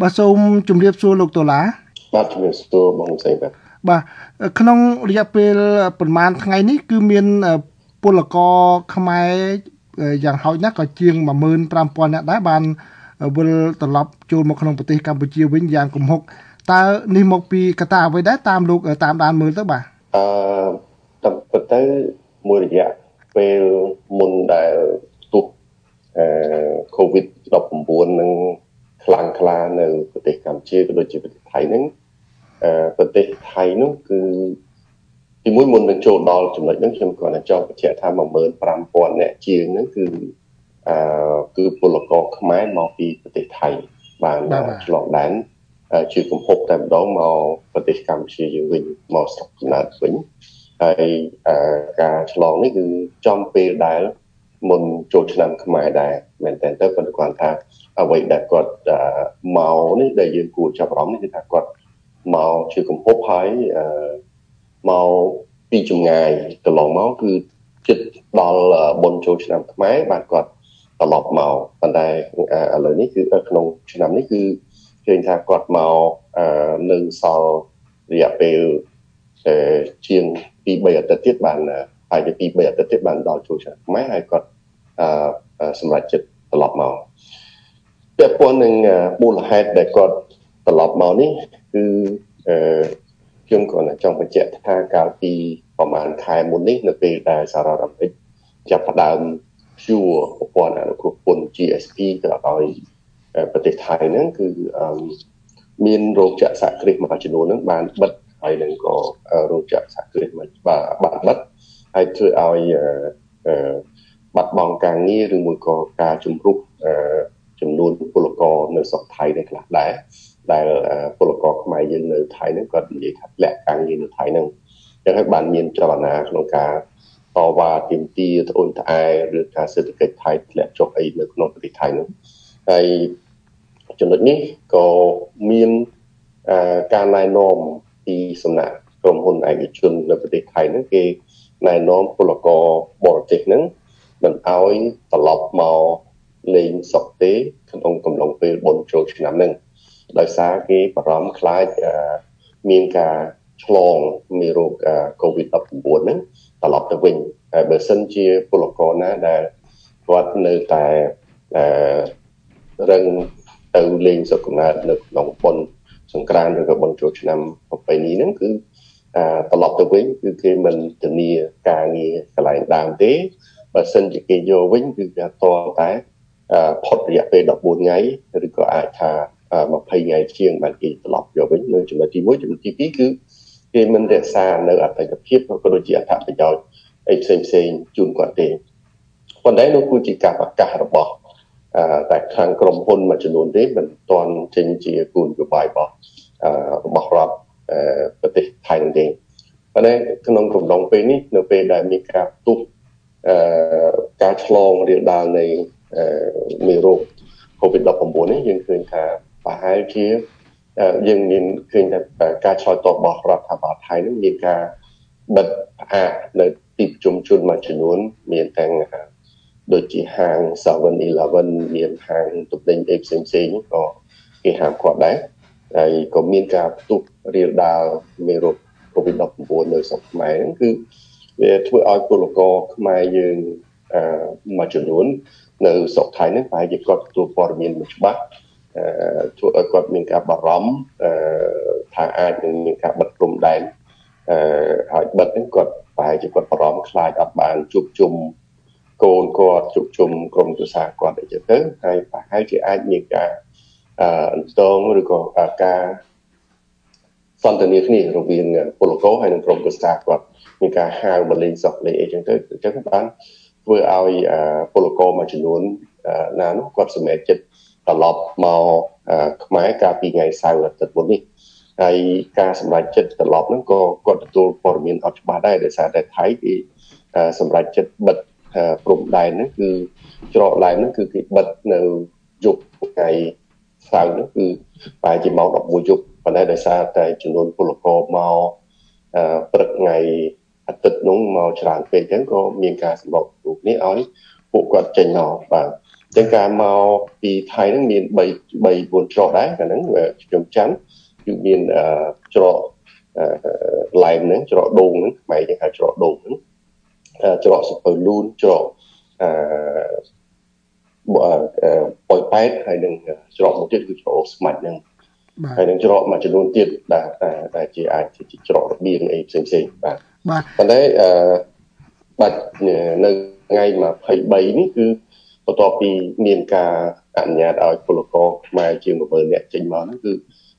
បាទសូមជម្រាបសួរលោកដុល្លារបាទជំរាបសួរបងស្រីបាទបាទក្នុងរយៈពេលប្រហែលថ្ងៃនេះគឺមានពលករខ្មែរយ៉ាងហោចណាស់ក៏ជាង15000នាក់ដែរបានវិលត្រឡប់ចូលមកក្នុងប្រទេសកម្ពុជាវិញយ៉ាងគំហុកតើនេះមកពីកត្តាអ្វីដែរតាមលោកតាមដានមើលទៅបាទអឺតាមពិតទៅមួយរយៈពេលមុនដែលទុះអឺ COVID-19 នឹង ខ្លាំងក្លានៅប្រទេសកម្ពុជាក៏ដូចជាប្រទេសថៃហ្នឹងអឺប្រទេសថៃនោះគឺទីមួយមុននឹងចូលដល់ចំណុចហ្នឹងខ្ញុំគ្រាន់តែចង់បញ្ជាក់ថា15000អ្នកជាងហ្នឹងគឺអឺគឺពលករខ្មែរមកពីប្រទេសថៃបានឆ្លងដែនជាកំហុកតែម្ដងមកប្រទេសកម្ពុជាយើងវិញមកស្រុកកំណើតវិញហើយការឆ្លងនេះគឺចំពេលដែលមុនចូលឆ្នាំខ្មែរដែរមែនតើទៅប៉ុន្តែគាត់ថា អ្វីដែលគាត់មកនេះដែលយើងគួរចាប់អារម្មណ៍នេះគឺថាគាត់មកជាកំហុកហើយមកពីចម្ងាយកន្លងមកគឺចិត្តដល់បុណ្យចូលឆ្នាំខ្មែរបាទគាត់ត្រឡប់មកប៉ុន្តែឥឡូវនេះគឺក្នុងឆ្នាំនេះគឺឃើញថាគាត់មកនៅសល់រយៈពេលជាង2 3អាទិត្យទៀតបានហើយទៅ2 3អាទិត្យទៀតបានដល់ចូលឆ្នាំខ្មែរហើយគាត់សម្រាប់ចិត្តត្រឡប់មក ពាក់ព័ន្ធនឹងមូលហេតុដែលគាត់ត្រឡប់មកនេះគឺខ្ញុំគ្រាន់តែចង់បញ្ជាក់ថាកាលពីប្រហែលខែមុននេះនៅពេលដែលសារ៉ារ៉ាមេរិកចាប់ផ្ដើមព្យួរប្រព័ន្ធអនុគ្រោះពន្ធ GSP ទៅឲ្យប្រទេសថៃហ្នឹងគឺមានរោងចក្រសហគ្រាសមួយចំនួនហ្នឹងបានបិទហើយនឹងក៏រោងចក្រសហគ្រាសមួយបាទបិទហើយធ្វើឲ្យបាត់បង់ការងារឬមួយក៏ការជំរុះ ចំនួនពលករនៅស្រុកថៃនៅខ្លះដែរដែលពលករខ្មែរយើងនៅថៃហ្នឹងគាត់និយាយថាលាក់ការងារនៅថៃហ្នឹងចឹងហើយបានមានចលនាក្នុងការតវ៉ាទាមទារត្អូញត្អែឬការសេដ្ឋកិច្ចថៃធ្លាក់ចុះអីនៅក្នុងប្រទេសថៃហ្នឹងហើយចំណុចនេះក៏មានការណែនាំពីសំណាក់ក្រុមហ៊ុនឯកជននៅប្រទេសថៃហ្នឹងគេណែនាំពលករបរទេសហ្នឹងមិនអោយត្រឡប់មក លេងសុកទេក្នុងកំឡុងពេលបុណ្យចូលឆ្នាំហ្នឹងដោយសារគេបារម្ភខ្លាចមានការឆ្លងមេរោគ COVID-19 ហ្នឹងត្រឡប់ទៅវិញហើយបើសិនជាពលករណាដែលគាត់នៅតែរឹងទៅលេងសុខកំណើតនៅក្នុងបុណ្យសង្ក្រាន្តឬក៏បុណ្យចូលឆ្នាំប្រពៃណីហ្នឹងគឺត្រឡប់ទៅវិញគឺគេមិនធានាការងារកន្លែងដើមទេបើសិនជាគេយកវិញគឺគេតតែ ផុតរយៈពេល14ថ្ងៃឬក៏អាចថា20ថ្ងៃជាងបានគេត្រឡប់យកវិញនៅចំណុចទី1ចំណុចទី2គឺគេមិនរក្សានៅអត្ថប្រយោជន៍ក៏ដូចជាអត្ថប្រយោជន៍អីផ្សេងផ្សេងជូនគាត់ទេប៉ុន្តែនោះគឺជាការប្រកាសរបស់តែខាងក្រុមហ៊ុនមួយចំនួនទេមិនទាន់ចេញជាគោលនយោបាយរបស់របស់រដ្ឋប្រទេសថៃនឹងទេប៉ុន្តែក្នុងកំឡុងពេលនេះនៅពេលដែលមានការទុះការឆ្លងរាលដាលនៃ មេរោគ COVID-19 នេះយើងឃើញថាប្រហែលជាយើងមានឃើញថាការឆ្លើយតបរបស់រដ្ឋាភិបាលថៃនឹងមានការបិទផ្អាកនៅទីប្រជុំជនមួយចំនួន មានទាំងដូចជាហាង 7-Eleven មានហាងទំនិញអីផ្សេងផ្សេងក៏គេហាមឃាត់ដែរហើយក៏មានការផ្ទុះរាលដាលមេរោគ COVID-19 នៅស្រុកខ្មែរហ្នឹងគឺវាធ្វើឲ្យពលករខ្មែរយើងអឺមួយចំនួន នៅស្រុកថៃហ្នឹងប្រហែលជាគាត់ទទួលព័ត៌មានមិនច្បាស់ធ្វើឲ្យគាត់មានការបារម្ភថាអាចនឹងមានការបិទព្រំដែនហើយបិទហ្នឹងគាត់ប្រហែលជាគាត់បារម្ភខ្លាចអត់បានជួបជុំកូនគាត់ជួបជុំក្រុមគ្រួសារគាត់អីចឹងទៅហើយប្រហែលជាអាចមានការអឺតងឬក៏ការសន្ទនាគ្នារវាងពលករហើយនិងក្រុមគ្រួសារគាត់មានការហៅមកលេងសក់លេងអីចឹងទៅអញ្ចឹងបាន ធ្វើឲ្យពលករមួយចំនួនណានោះគាត់សម្រេចចិត្តត្រឡប់មកខ្មែរកាលពីថ្ងៃសៅរ៍អាទិត្យមុននេះហើយការសម្រេចចិត្តត្រឡប់ហ្នឹងក៏គាត់ទទួលព័ត៌មានអត់ច្បាស់ដែរដោយសារតែថៃគេសម្រេចចិត្តបិទព្រំដែនហ្នឹងគឺច្រកដែនហ្នឹងគឺគេបិទនៅយប់ថ្ងៃសៅរ៍ហ្នឹងគឺប្រហែលជាម៉ោង11យប់ប៉ុន្តែដោយសារតែចំនួនពលករមកព្រឹកថ្ងៃ អាទិត្យនោះមកច្រើនពេកអញ្ចឹងក៏មានការសម្របរូបនេះឲ្យពួកគាត់ចេញមកបាទចឹងការមកពីថៃហ្នឹងមាន3 3 4ច្រកដែរអាហ្នឹងខ្ញុំចាំគឺមានច្រកឡែមហ្នឹងច្រកដូងហ្នឹងខ្មែរយើងហៅច្រកដូងហ្នឹងច្រកសពៅលូនច្រកអឺប៉ុយប៉ែតហើយនឹងច្រកមួយទៀតគឺច្រកស្មាច់ហ្នឹងហើយនឹងច្រកមួយចំនួនទៀតដែលដែលជាអាចជាច្រករបៀងអីផ្សេងផ្សេងបាទ បាទប៉ុន្តែអឺបាច់នៅថ្ងៃ23នេះគឺបន្ទាប់ពីមានការអនុញ្ញាតឲ្យពលករខ្មែរជាង10000នាក់ចេញមកហ្នឹងគឺ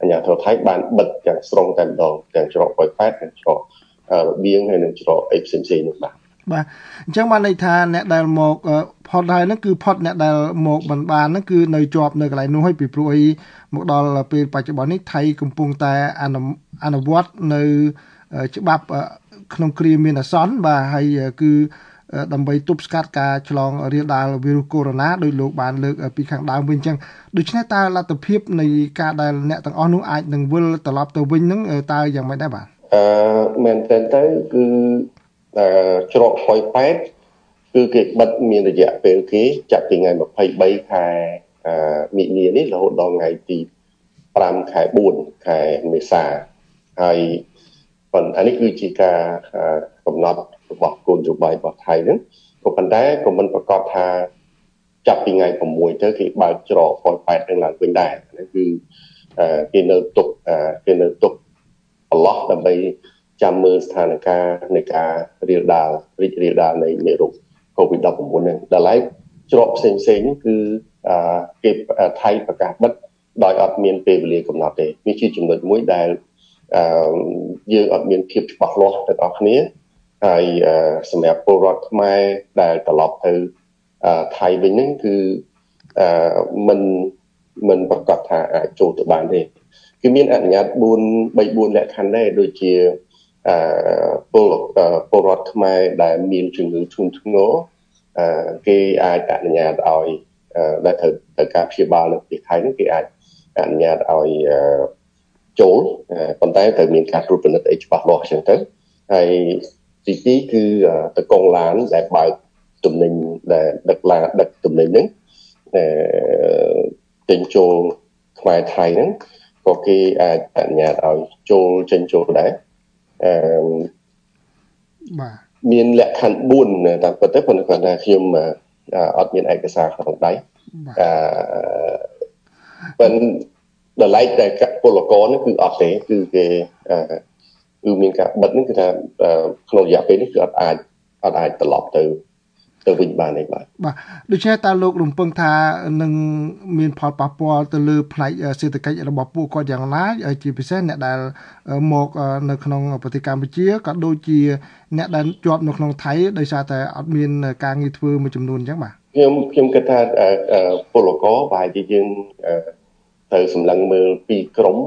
អាជ្ញាធរថៃបានបិទទាំងស្រុងតែម្ដងទាំងច្រកប៉ោយប៉ែតទាំងច្រករបៀងហើយនិងច្រកអីផ្សេងផ្សេងនោះបាទបាទអញ្ចឹងបានន័យថាអ្នកដែលមកផុតហើយហ្នឹងគឺផុតអ្នកដែលមកបានបានហ្នឹងគឺនៅជាប់នៅកន្លែងនោះហើយពីព្រោះអីមកដល់ពេលបច្ចុប្បន្ននេះថៃកំពុងតែអនុវត្តនៅច្បាប់ ក្នុងគ្រាមានអាសន្នបាទហើយគឺដើម្បីទប់ស្កាត់ការឆ្លងរាលដាលវីរុសកូវីដ -19 ដោយលោកបានលើកពីខាងដើមវិញអញ្ចឹងដូច្នេះតើលទ្ធភាពនៃការដែលអ្នកទាំងអស់នោះអាចនឹងវិលត្រឡប់ទៅវិញនឹងតើយ៉ាងម៉េចដែរបាទអឺមែនតើទៅគឺច្រកហុយប៉ែតគឺគេបិទមានរយៈពេលគេចាប់ពីថ្ងៃ23ខែមិនិនានេះរហូតដល់ថ្ងៃទី5ខែ4ខែមេសាហើយ ប៉ុន្តែនេះគឺជាការកំណត់របស់គោលនយោបាយរបស់ថៃហ្នឹងក៏ប៉ុន្តែក៏មិនប្រកាសថាចាប់ពីថ្ងៃ6ទៅគេបើកច្រកប៉ុយប៉ែតនឹងឡើងវិញដែរហ្នឹងគឺគេនៅទុកគេនៅទុកប្រឡោះដើម្បីចាំមើលស្ថានភាពនៃការរាលដាលរីករាលដាលនៃមេរោគ COVID-19 ហ្នឹងដល់ឡែកច្រកផ្សេងផ្សេងគឺគេថៃប្រកាសបិទដោយអត់មានពេលវេលាកំណត់ទេនេះជាចំណុចមួយដែល យើងអត់មានភាពច្បាស់លាស់ទាំងអស់គ្នាហើយសម្រាប់ពលរដ្ឋខ្មែរដែលត្រឡប់ទៅថៃវិញហ្នឹងគឺមិនមិនប្រកាសថាអាចចូលទៅបានទេគឺមានអនុញ្ញាត4 3 4លក្ខខណ្ឌដែរដូចជាអឺពលពលរដ្ឋខ្មែរដែលមានជំងឺធ្ងន់ធ្ងរអឺគេអាចអនុញ្ញាតឲ្យដែលត្រូវត្រូវការព្យាបាលនៅប្រទេសថៃនោះគេអាចអនុញ្ញាតឲ្យ ចូលប៉ុន្តែត្រូវមានការត្រួតពិនិត្យអីច្បាស់លាស់អញ្ចឹងទៅហើយទី2គឺតកងឡានដែលបើកទំនិញដែលដឹកឡានដឹកទំនិញហ្នឹងអឺចេញចូលខ្មែរថៃហ្នឹងក៏គេអាចអនុញ្ញាតឲ្យចូលចេញចូលដែរអឺបាទមានលក្ខខណ្ឌ4តាមពិតទៅប៉ុន្តែគាត់ថាខ្ញុំអត់មានឯកសារក្នុងដៃអឺប៉ុន្តែ តម្លៃតែពលករនេះគឺអត់ទេគឺគេគឺមានការបិទនេះគឺថាក្នុងរយៈពេលនេះគឺអត់អាចអត់អាចត្រឡប់ទៅទៅវិញបានទេបាទបាទដូច្នេះតើលោករំពឹងថានឹងមានផលប៉ះពាល់ទៅលើផ្នែកសេដ្ឋកិច្ចរបស់ពួកគាត់យ៉ាងណាជាពិសេសអ្នកដែលមកនៅក្នុងប្រទេសកម្ពុជាក៏ដូចជា អ្នកដែលជាប់នៅក្នុងថៃដោយសារតែអត់មានការងារធ្វើមួយចំនួនអញ្ចឹងបាទខ្ញុំខ្ញុំគិតថាពលករប្រហែលជាយើង ត្រូវសម្លឹងមើលពីក្រម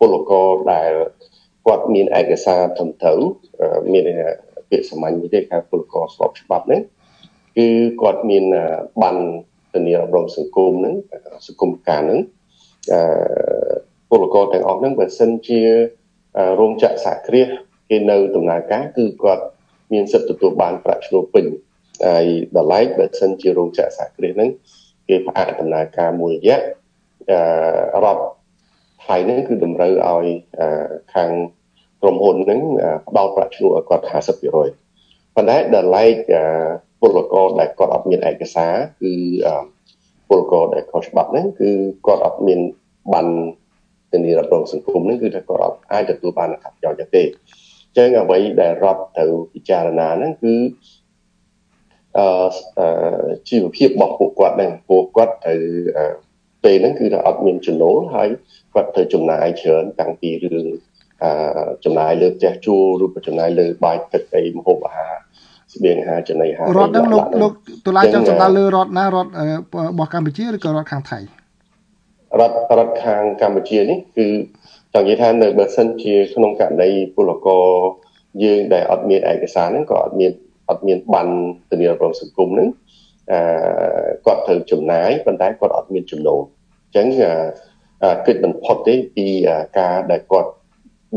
ពលករដែលគាត់មានឯកសារត្រឹមត្រូវមានពាក្យសាមញ្ញមួយទេថាពលករស្របច្បាប់ហ្នឹងគឺគាត់មានបានធានារំរងសង្គមហ្នឹងសង្គមការហ្នឹងអឺពលករទាំងអស់ហ្នឹងបើសិនជារោងចក្រសហគ្រាសគេនៅដំណើរការគឺគាត់មានសិទ្ធិទទួលបានប្រាក់ឈ្នួលពេញហើយដល់ឡែកបើសិនជារោងចក្រសហគ្រាសហ្នឹងគេផ្អាកដំណើរការមួយរយៈអឺ រដ្ឋថៃហ្នឹងគឺតម្រូវឲ្យខាងក្រុមហ៊ុនហ្នឹងផ្ដល់ប្រាក់ឈ្នួលឲ្យគាត់50%ប៉ុន្តែដល់ឡែកពលករដែលគាត់អត់មានឯកសារគឺពលករដែលខុសច្បាប់ហ្នឹងគឺគាត់អត់មានបានធានារ៉ាប់រងសង្គមហ្នឹងគឺថាគាត់អត់អាចទទួលបានអត្ថប្រយោជន៍ទេអញ្ចឹងអ្វីដែលរដ្ឋត្រូវពិចារណាហ្នឹងគឺអឺជីវភាពរបស់ពួកគាត់ហ្នឹងពួកគាត់ត្រូវ ពេលហ្នឹងគឺថាអត់មានចំណូលហើយគាត់ត្រូវចំណាយច្រើនតាំងពីរឿងអឺចំណាយលើផ្ទះជួលឬក៏ចំណាយលើបាយទឹកអីម្ហូបអាហារស្បៀងអាហារចំណីអាហាររដ្ឋហ្នឹងលោកលោកតុលាចង់សម្ដៅលើរដ្ឋណារដ្ឋរបស់កម្ពុជាឬក៏រដ្ឋខាងថៃរដ្ឋរដ្ឋខាងកម្ពុជានេះគឺចង់និយាយថានៅបើសិនជាក្នុងករណីពលករយើងដែលអត់មានឯកសារហ្នឹងក៏អត់មានអត់មានបានធានារងសង្គមហ្នឹងអឺគាត់ត្រូវចំណាយប៉ុន្តែគាត់អត់មានចំណូលអញ្ចឹងគិតមិនផុតទេពីការដែលគាត់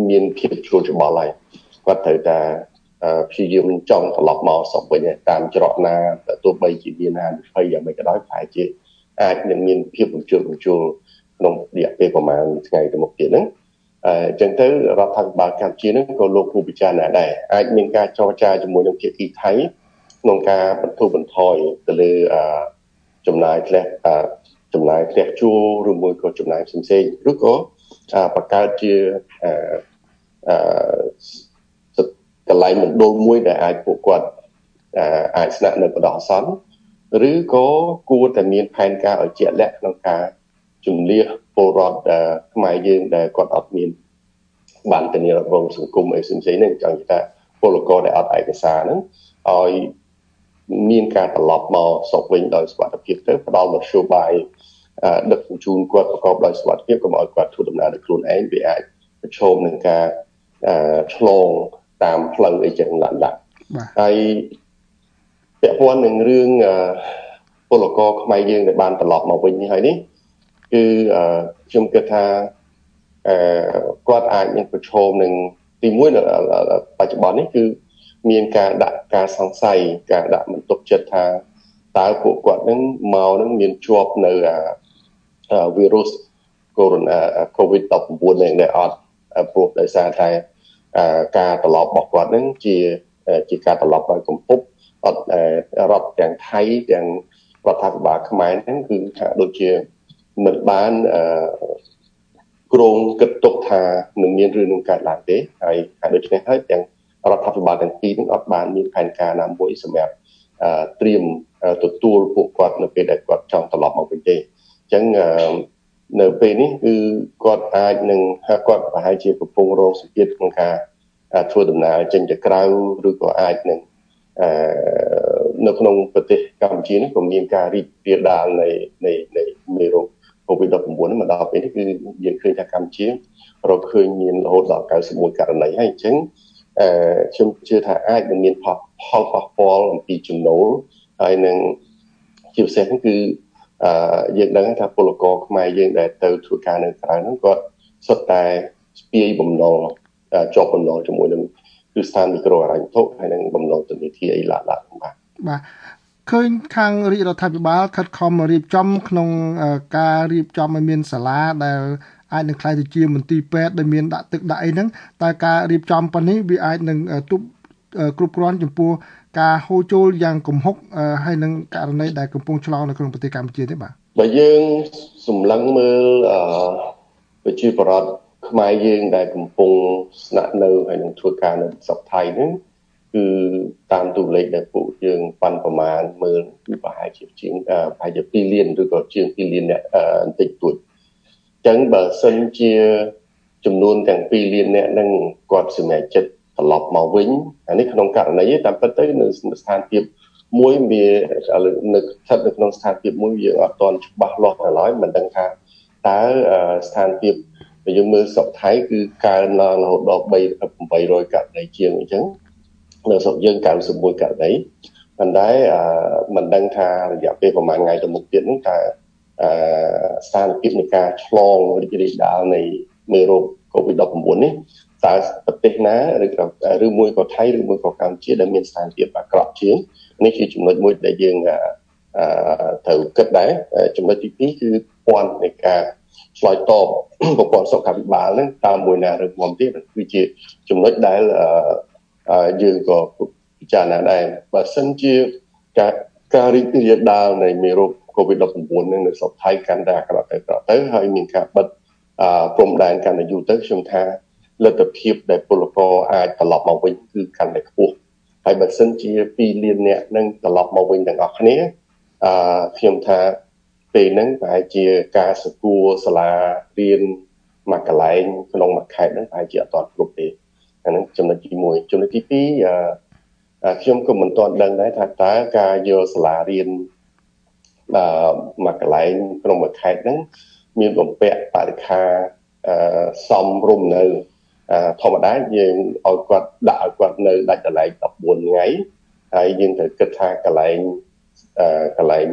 មានភាពជ្រួលច្បល់ហើយគាត់ត្រូវតែព្យាយាមចង់ត្រឡប់មកស្រុកវិញតាមច្រកណាទោះបីជាមានហានិភ័យយ៉ាងម៉េចក៏ដោយប្រហែលជាអាចនឹងមានភាពបញ្ជូលបញ្ជូលក្នុងរយៈពេលប្រហែលថ្ងៃទៅមុខទៀតហ្នឹងអញ្ចឹងទៅរដ្ឋាភិបាលកម្ពុជានឹងក៏លោកគូពិចារណាដែរអាចមានការចរចាជាមួយនឹងភាគីថៃក្នុងការបន្ធូរបន្ថយទៅលើចំណាយធ្លះ ចំណាយធ្លះជួលឬមួយក៏ចំណាយផ្សេងៗឬក៏បង្កើតជាកន្លែងមណ្ឌលមួយដែលអាចពួកគាត់អាចស្នាក់នៅបដោះអាសន្នឬក៏គួរតែមានផែនការឲ្យជាក់លាក់ក្នុងការជំនះពលរដ្ឋខ្មែរយើងដែលគាត់អត់មានបានធានារ៉ាប់រងសង្គមអីផ្សេងៗហ្នឹងចង់និយាយថាពលករដែលអត់ឯកសារហ្នឹងឲ្យ មានការត្រឡប់មកស្រុកវិញដោយសុវត្ថិភាពទៅផ្ដល់មធ្យោបាយដឹកជញ្ជូនគាត់ប្រកបដោយសុវត្ថិភាពកុំឲ្យគាត់ធ្វើដំណើរដោយខ្លួនឯងវាអាចប្រឈមនឹងការឆ្លងតាមផ្លូវអីចឹងឡើងឡើងហើយពាក់ព័ន្ធនឹងរឿងពលករខ្មែរយើងដែលបានត្រឡប់មកវិញហើយនេះគឺខ្ញុំគិតថាអឺគាត់អាចនឹងប្រឈមនឹងទីមួយនៅបច្ចុប្បន្ននេះគឺ មានការដាក់ការសង្ស័យការដាក់បន្ទុកចិត្តថាតើពួកគាត់នឹងមកនឹងមានជាប់នៅវីរុសកូវីដ COVID-19 នេះដែលអត់ព្រោះដោយសារតែការត្រឡប់របស់គាត់នឹងជាជាការត្រឡប់ដោយកម្ពុជាអត់រដ្ឋទាំងថៃទាំងរដ្ឋាភិបាលខ្មែរហ្នឹងគឺថាដូចជាមិនបានគ្រោងគិតទុកថានឹងមានរឿងនឹងកើតឡើងទេហើយហើយដូច្នេះហើយទាំង រដ្ឋាភិបាលទាំងពីរនឹងអត់បានមានផែនការណាមួយសម្រាប់ត្រៀមទទួលពួកគាត់នៅពេលដែលគាត់ចង់ត្រឡប់មកវិញទេអញ្ចឹងនៅពេលនេះគឺគាត់អាចនឹងគាត់ប្រហែលជាកំពុងរងសម្ពាធក្នុងការធ្វើដំណើរចេញទៅក្រៅឬក៏អាចនឹងនៅក្នុងប្រទេសកម្ពុជានេះក៏មានការរីករាលដាលនៃនៃនៃមេរោគ COVID-19 មកដល់ពេលនេះគឺយើងឃើញថាកម្ពុជារកឃើញមានរហូតដល់91ករណីហើយអញ្ចឹងអឺ ខ្ញុំជឿថាអាចនឹងមានផលផលប៉ះពាល់អំពីចំណូលហើយនឹងជាពិសេសគឺអឺយើងដឹងថាពលករខ្មែរយើងដែលទៅធ្វើការនៅក្រៅហ្នឹងគាត់សុទ្ធតែស្ពាយបំណុលជាប់បំណុលជាមួយនឹងគឺស្ថានមីក្រូហិរញ្ញវត្ថុហើយនឹងបំណុលធនាគារអីឡាឡាបាទបាទឃើញខាងរាជរដ្ឋាភិបាលខិតខំរៀបចំក្នុងការរៀបចំឲ្យមានសាលាដែល អាចនឹងខ្លាយទៅជាមន្ទីរពេទ្យដែលមានដាក់ទឹកដាក់អីហ្នឹងតែការរៀបចំប៉ុណ្នេះវាអាចនឹងទប់គ្រប់គ្រាន់ចំពោះការហូរចូលយ៉ាងគំហុកហើយនឹងករណីដែលកំពុងឆ្លងនៅក្នុងប្រទេសកម្ពុជាទេបាទបើយើងសម្លឹងមើលអឺប្រជាប្រដ្ឋខ្មែរយើងដែលកំពុងស្នាក់នៅហើយនឹងធ្វើការនៅស្រុកថៃហ្នឹងគឺតាមទូលេខដែលពួកយើងប៉ាន់ប្រមាណមើលគឺប្រហែលជាជាងប្រហែលជា2លានឬក៏ជាង2លានអ្នកបន្តិចតួចអញ្ចឹងបើសិនជាចំនួនទាំង2លានអ្នកហ្នឹងគាត់សម្រេចចិត្តត្រឡប់មកវិញអានេះក្នុងករណីតាមពិតទៅនៅស្ថានភាពមួយវានៅស្ថិតនៅក្នុងស្ថានភាពមួយយើងអត់ទាន់ច្បាស់លាស់ដល់ហើយមិនដឹងថាតើស្ថានភាពយើងមើលស្រុកថៃគឺកើនឡើងរហូតដល់3 800ករណីជាងអញ្ចឹងនៅស្រុកយើង91ករណីប៉ុន្តែមិនដឹងថារយៈពេលប្រហែលថ្ងៃទៅមុខទៀតហ្នឹងតើ ស្ថានភាពនៃការឆ្លងរីករាលដាលនៃមេរោគ COVID-19 នេះតើប្រទេសណាឬក៏ឬមួយក៏ថៃឬមួយក៏កម្ពុជាដែលមានស្ថានភាពអាក្រក់ជាងនេះជាចំណុចមួយដែលយើងអឺត្រូវគិតដែរចំណុចទី2គឺព័ន្ធនៃការឆ្លើយតបប្រព័ន្ធសុខាភិបាលហ្នឹងតាមមួយណាឬមួយទៀតគឺជាចំណុចដែលយើងក៏ពិចារណាដែរបើសិនជាការការរីករាលដាលនៃមេរោគ COVID-19 នឹងនៅស្រុកថៃកាន់តែអាក្រក់ទៅក្រក់ទៅហើយមានការបិទព្រំដែនកាន់តែយូរទៅខ្ញុំថាលទ្ធភាពដែលពលករអាចត្រឡប់មកវិញគឺកាន់តែខ្ពស់ហើយបើសិនជា2លានអ្នកនឹងត្រឡប់មកវិញទាំងអស់គ្នាអឺខ្ញុំថាពេលហ្នឹងប្រហែលជាការសកួរសាលារៀនមួយកន្លែងក្នុងមួយខេត្តហ្នឹងប្រហែលជាអត់ទាន់គ្រប់ទេអាហ្នឹងចំណុចទី1ចំណុចទី2អឺខ្ញុំក៏មិនទាន់ដឹងដែរថាតើការយកសាលារៀនអឺ មួយកន្លែងក្នុងមួយខេត្តហ្នឹងមានបំពាក់បរិខាអឺសំរុំនៅធម្មតាយើងឲ្យគាត់ដាក់ឲ្យគាត់នៅដាច់កន្លែង14ថ្ងៃហើយយើងត្រូវគិតថាកន្លែងកន្លែង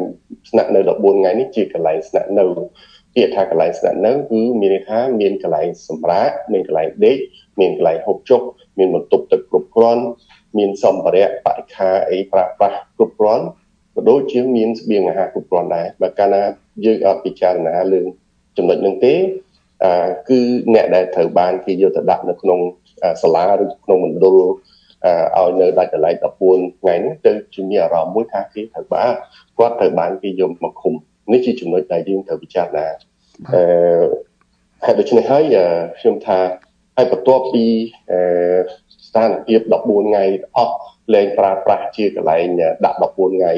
ស្នាក់នៅ14ថ្ងៃនេះជាកន្លែងស្នាក់នៅពាក្យថាកន្លែងស្នាក់នៅគឺមានន័យថាមានកន្លែងសម្រាកមានកន្លែងដេកមានកន្លែងហូបចុកមានបន្ទប់ទឹកគ្រប់គ្រាន់មានសម្ភារៈបរិខាអីប្រើប្រាស់គ្រប់គ្រាន់ ក៏ដូចជាមានស្បៀងអាហារគ្រប់គ្រាន់ដែរបើកាលណាយើងអត់ពិចារណាលើចំណុចហ្នឹងទេអឺគឺអ្នកដែលត្រូវបានគេយកទៅដាក់នៅក្នុងសាលាឬក្នុងមណ្ឌលឲ្យនៅដាច់ដライ14ថ្ងៃហ្នឹងទៅជាមានអារម្មណ៍មួយថាគេត្រូវបានគាត់ត្រូវបានគេយកមកឃុំនេះជាចំណុចដែលយើងត្រូវពិចារណាអឺហើយដូច្នេះហើយខ្ញុំថាហើយបន្ទាប់ពីអឺស្ថានភាព14ថ្ងៃអស់លែងប្រើប្រាស់ជាកន្លែងដាក់14ថ្ងៃ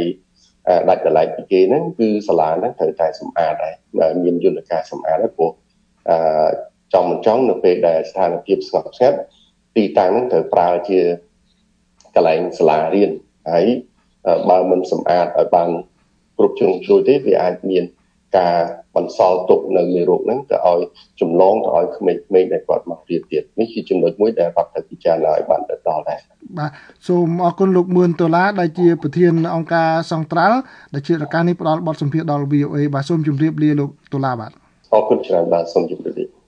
ដាច់កន្លែងពីគេហ្នឹងគឺសាលាហ្នឹងត្រូវតែសម្អាតដែរមានយន្តការសម្អាតហើយព្រោះអឺចំមិនចង់នៅពេលដែលស្ថានភាពស្ងប់ស្ងាត់ទីតាំងហ្នឹងត្រូវប្រើជាកន្លែងសាលារៀនហើយបើមិនសម្អាតឲ្យបានគ្រប់ជ្រុងជ្រោយទេវាអាចមាន ការបន្សល់ទុកនៅមេរោគហ្នឹងទៅឲ្យចម្លងទៅឲ្យក្មេងៗដែលគាត់មករៀនទៀតនេះជាចំណុចមួយដែលរដ្ឋត្រូវពិចារណាឲ្យបានទៅដល់ដែរបាទសូមអរគុណលោកមឿនដុល្លារដែលជាប្រធានអង្គការសង្ត្រាល់ដែលជារការនេះផ្ដល់បទសម្ភាសន៍ដល់ VOA បាទសូមជម្រាបលាលោកដុល្លារបាទអរគុណច្រើនបាទសូមជម្រាបលា